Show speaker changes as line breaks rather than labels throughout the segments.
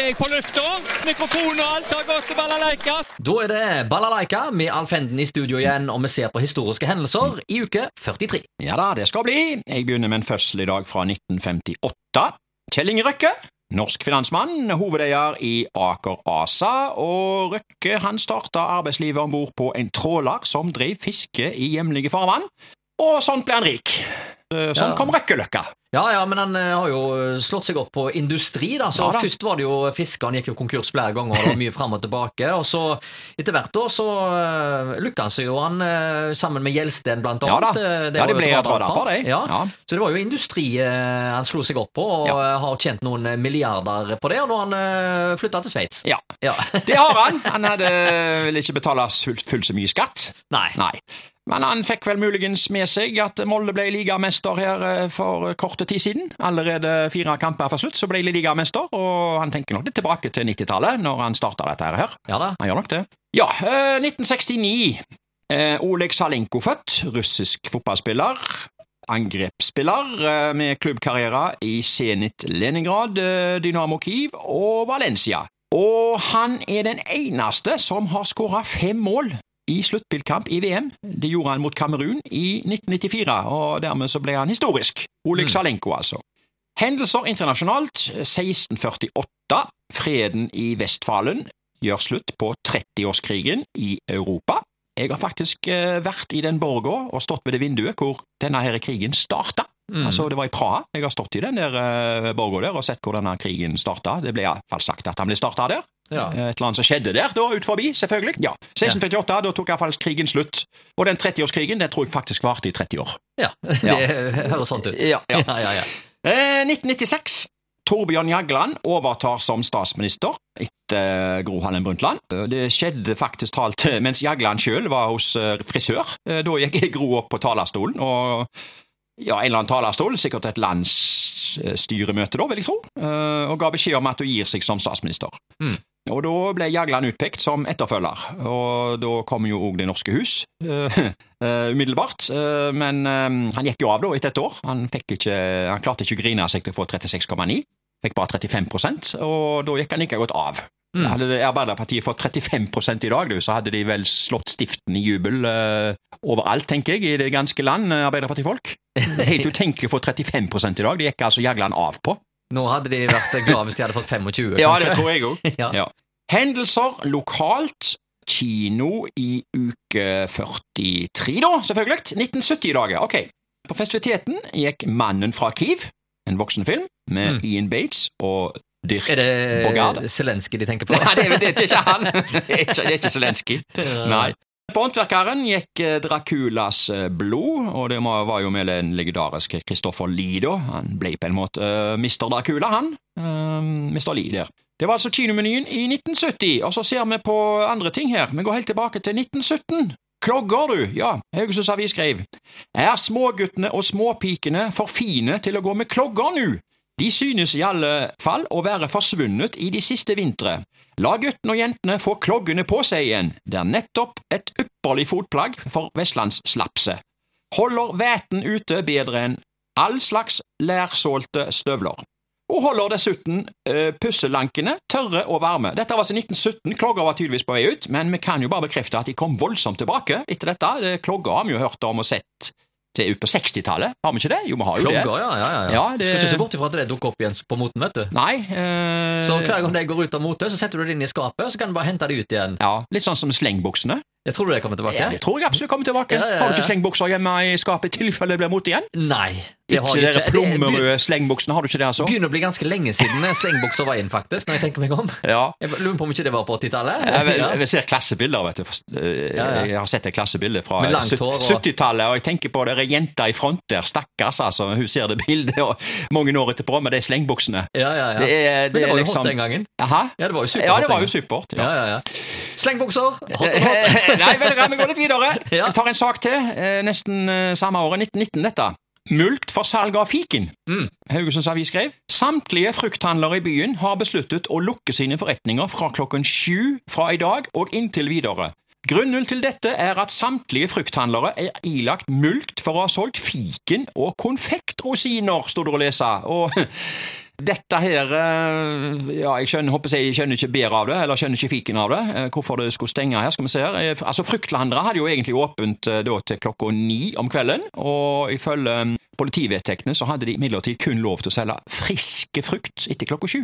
er jeg på lufta. Mikrofon og alt har gått til balalaika.
Da er det Balalaika med Alf Henden i studio igjen, og vi ser på historiske hendelser i uke 43.
Ja da, det skal bli. Jeg begynner med en fødsel i dag fra 1958. Kjell Inge Røkke. Norsk finansmann, hovedeier i Aker ASA, og Røkke han starta arbeidslivet om bord på en tråler som drev fiske i hjemlige farvann, og sånn ble han rik. Eh, Sånn
Ja.
kom Røkkeløkka.
Ja, ja, men han eh, har jo slått seg opp på industri, da. Så
Ja da.
først var det jo fisker, han gikk jo konkurs flere ganger, og det var mye fram og tilbake. Og så, etter hvert år, så uh, han seg jo, han eh, sammen med Gjelsten, blant
Ja da.
annet. Eh,
Ja, de ble
radarpar.
på, de.
Ja.
Ja.
Så det var jo industri eh, han slo seg opp på, og eh, har tjent noen milliarder på det, og nå har han uh, flytta til Sveits.
Ja,
Ja.
det har han. Han hadde vel ikke betalt fullt, full så mye skatt.
Nei.
Nei. Men han fikk vel muligens med seg at Molde ble ligamester her eh, for kort tid siden. Allerede fire kamper for slutt, så ble de ligamester, og han tenker nok litt tilbake til 90-tallet, når han starta dette her.
Ja da.
Han gjør nok det. Ja, eh, 1969. Eh, Oleg Salenko født, russisk fotballspiller. Angrepsspiller eh, med klubbkarriere i Zenit Leningrad, eh, Dynamo Kiev og Valencia. Og han er den eneste som har skåra fem mål i sluttspillkamp i VM. Det gjorde han mot Kamerun i 1994, og dermed så ble han historisk. Oleg Salenko, altså. Hendelser internasjonalt 1648. Freden i Vestfalen gjør slutt på 30-årskrigen i Europa. Jeg har faktisk eh, vært i den borga og stått ved det vinduet hvor denne her krigen starta.
Mm.
Altså, det var i Praha. Jeg har stått i den der uh, borga der og sett hvor denne krigen starta. Det ble iallfall sagt at han ble starta der.
Ja.
Eh, Et eller annet som skjedde der, da, ut forbi, selvfølgelig. Ja. 1648, da tok iallfall krigen slutt. Og den 30-årskrigen, den tror jeg faktisk varte i 30 år.
Ja, det høres sånn ut.
Ja, ja.
ja, ja, ja.
Eh, 1996. Torbjørn Jagland overtar som statsminister etter eh, Gro Harlem Brundtland. Eh, Det skjedde faktisk talt mens Jagland sjøl var hos frisør. Da gikk Gro opp på talerstolen, og ja, en eller annen talerstol, sikkert et landsstyremøte, da, vil jeg tro, og ga beskjed om at hun gir seg som statsminister.
Mm.
Og da ble Jagland utpekt som etterfølger, og da kom jo òg Det norske hus eh, eh, umiddelbart. eh, men han gikk jo av da etter et år. Han, ikke, han klarte ikke å grine seg til å få 36,9, fikk bare 35 og da gikk han like godt av.
Mm.
Hadde Arbeiderpartiet fått 35 i dag, så hadde de vel slått stiften i jubel uh, overalt, tenker jeg, i det ganske land, Arbeiderpartifolk. Er helt utenkelig å få 35 i dag, det gikk altså Jagland av på.
Nå hadde de vært glad hvis de hadde fått 25.
Ja, det tror jeg òg.
Ja.
Ja. Hendelser lokalt. Kino i uke 43, da, selvfølgelig. 1970-dager. Ok. På festiviteten gikk Mannen fra Kiev, en voksenfilm med
Mm.
Ian Bates og Dirk
Er
Bogarde.
det Zelenskyj de tenker på?
Nei, det er, det er ikke han. Det er ikke, det er ikke Zelenskyj. Nei. På Håndverkeren gikk eh, Draculas eh, blod, og det var jo med den legendariske Kristoffer Lie, da. Han ble på en måte uh, Mr. Dracula, han. Uh, Mr. Lie der. Det var altså kinomenyen i 1970, og så ser vi på andre ting her. Vi går helt tilbake til 1917. Klogger, du, ja, Haugesunds Avis skrev. Er småguttene og småpikene for fine til å gå med klogger nå? De synes i alle fall å være forsvunnet i de siste vintre. La guttene og jentene få kloggene på seg igjen, det er nettopp et ypperlig fotplagg for vestlandsslapse. Holder væten ute bedre enn all slags lærsålte støvler. Og holder dessuten øh, pusselankene tørre og varme. Dette var altså 1917, klogger var tydeligvis på vei ut, men vi kan jo bare bekrefte at de kom voldsomt tilbake etter dette. Det, klogger har vi jo hørt om og sett til ut på 60-tallet, har vi ikke det? Jo, vi har jo det.
Klogger, ja. ja, ja,
Ja, det-
Skal ikke se bort ifra at det dukker opp igjen på moten, vet du.
Nei. eh,
Så hver gang det går ut av mote, så setter du det inn i skapet, og så kan du bare hente det ut igjen.
Ja, Litt sånn som slengbuksene.
Jeg tror du det kommer tilbake?
Ja, det tror jeg absolutt kommer tilbake.
Ja, ja.
Har du ikke slengbukser hjemme i skapet i tilfelle det blir mot igjen?
Nei. Det
Ikke de
Det
plommerøde slengbuksene, har du ikke det, altså?
begynner å bli ganske lenge siden slengbukser var inn, faktisk, når jeg tenker meg om.
Ja.
Jeg lurer på om ikke det var på 80-tallet?
Jeg, jeg, ser klassebilder, vet du. Eh. Jeg har sett et klassebilde fra
Med langt
sytt-
hår og-
70-tallet, og jeg tenker på det er ei jente i front der. Stakkars, altså. Hun ser det bildet og mange år etterpå med de slengbuksene.
Ja, ja, ja.
Det er,
Men det var jo
liksom
hot den gangen.
Aha.
Ja, det var jo supert.
Ja, det var jo supert.
Ja.
ja,
ja. Slengbukser, hot og hot.
Nei, vel, vi går litt videre.
Ja.
Jeg tar en sak til. eh, Nesten eh, samme året, 1919 dette. Mulkt for salg av fiken.
Mm.
Haugesunds Avis skrev samtlige frukthandlere i byen har besluttet å lukke sine forretninger fra klokken sju fra i dag og inntil videre. Grunnen til dette er at samtlige frukthandlere er ilagt mulkt for å ha solgt fiken og konfektrosiner, sto det å lese. Og Dette her eh, Ja, jeg skjønner, håper jeg, skjønner ikke bedre av det, eller skjønner ikke fiken av det. eh, Hvorfor det skulle stenge her, skal vi se her. Eh, Altså, Fruktlandere hadde jo egentlig åpent da til klokka ni om kvelden, og ifølge mm, politivedtektene så hadde de imidlertid kun lov til å selge friske frukt etter klokka sju.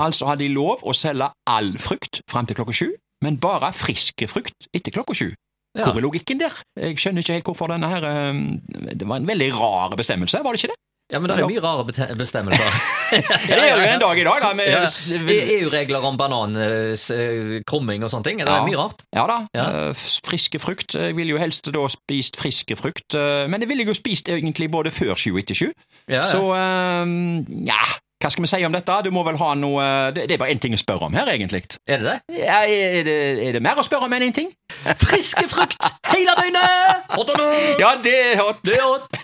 Altså hadde de lov å selge all frukt fram til klokka sju, men bare friske frukt etter klokka sju.
Ja.
Hvor er logikken der? Jeg skjønner ikke helt hvorfor denne her Det var en veldig rar bestemmelse, var det ikke det?
Ja, men det er mye rare bestemmelser.
Det er jo en dag i dag, da. Med,
Ja. EU-regler om banankrumming og sånne ting. Det er
Ja.
mye rart.
Ja da.
Ja.
eh, Friske frukt. Jeg ville jo helst da spist friske frukt, eh, men jeg ville jo spist egentlig både før sju og etter sju. Så eh, ja, hva skal vi si om dette? Du må vel ha noe Det, det er bare én ting å spørre om her, egentlig.
Er det det?
Ja, er, det, er det mer å spørre om enn én ting?
Friske frukt hele døgnet! Hot or not?
Ja, det er hot.
Det er hot.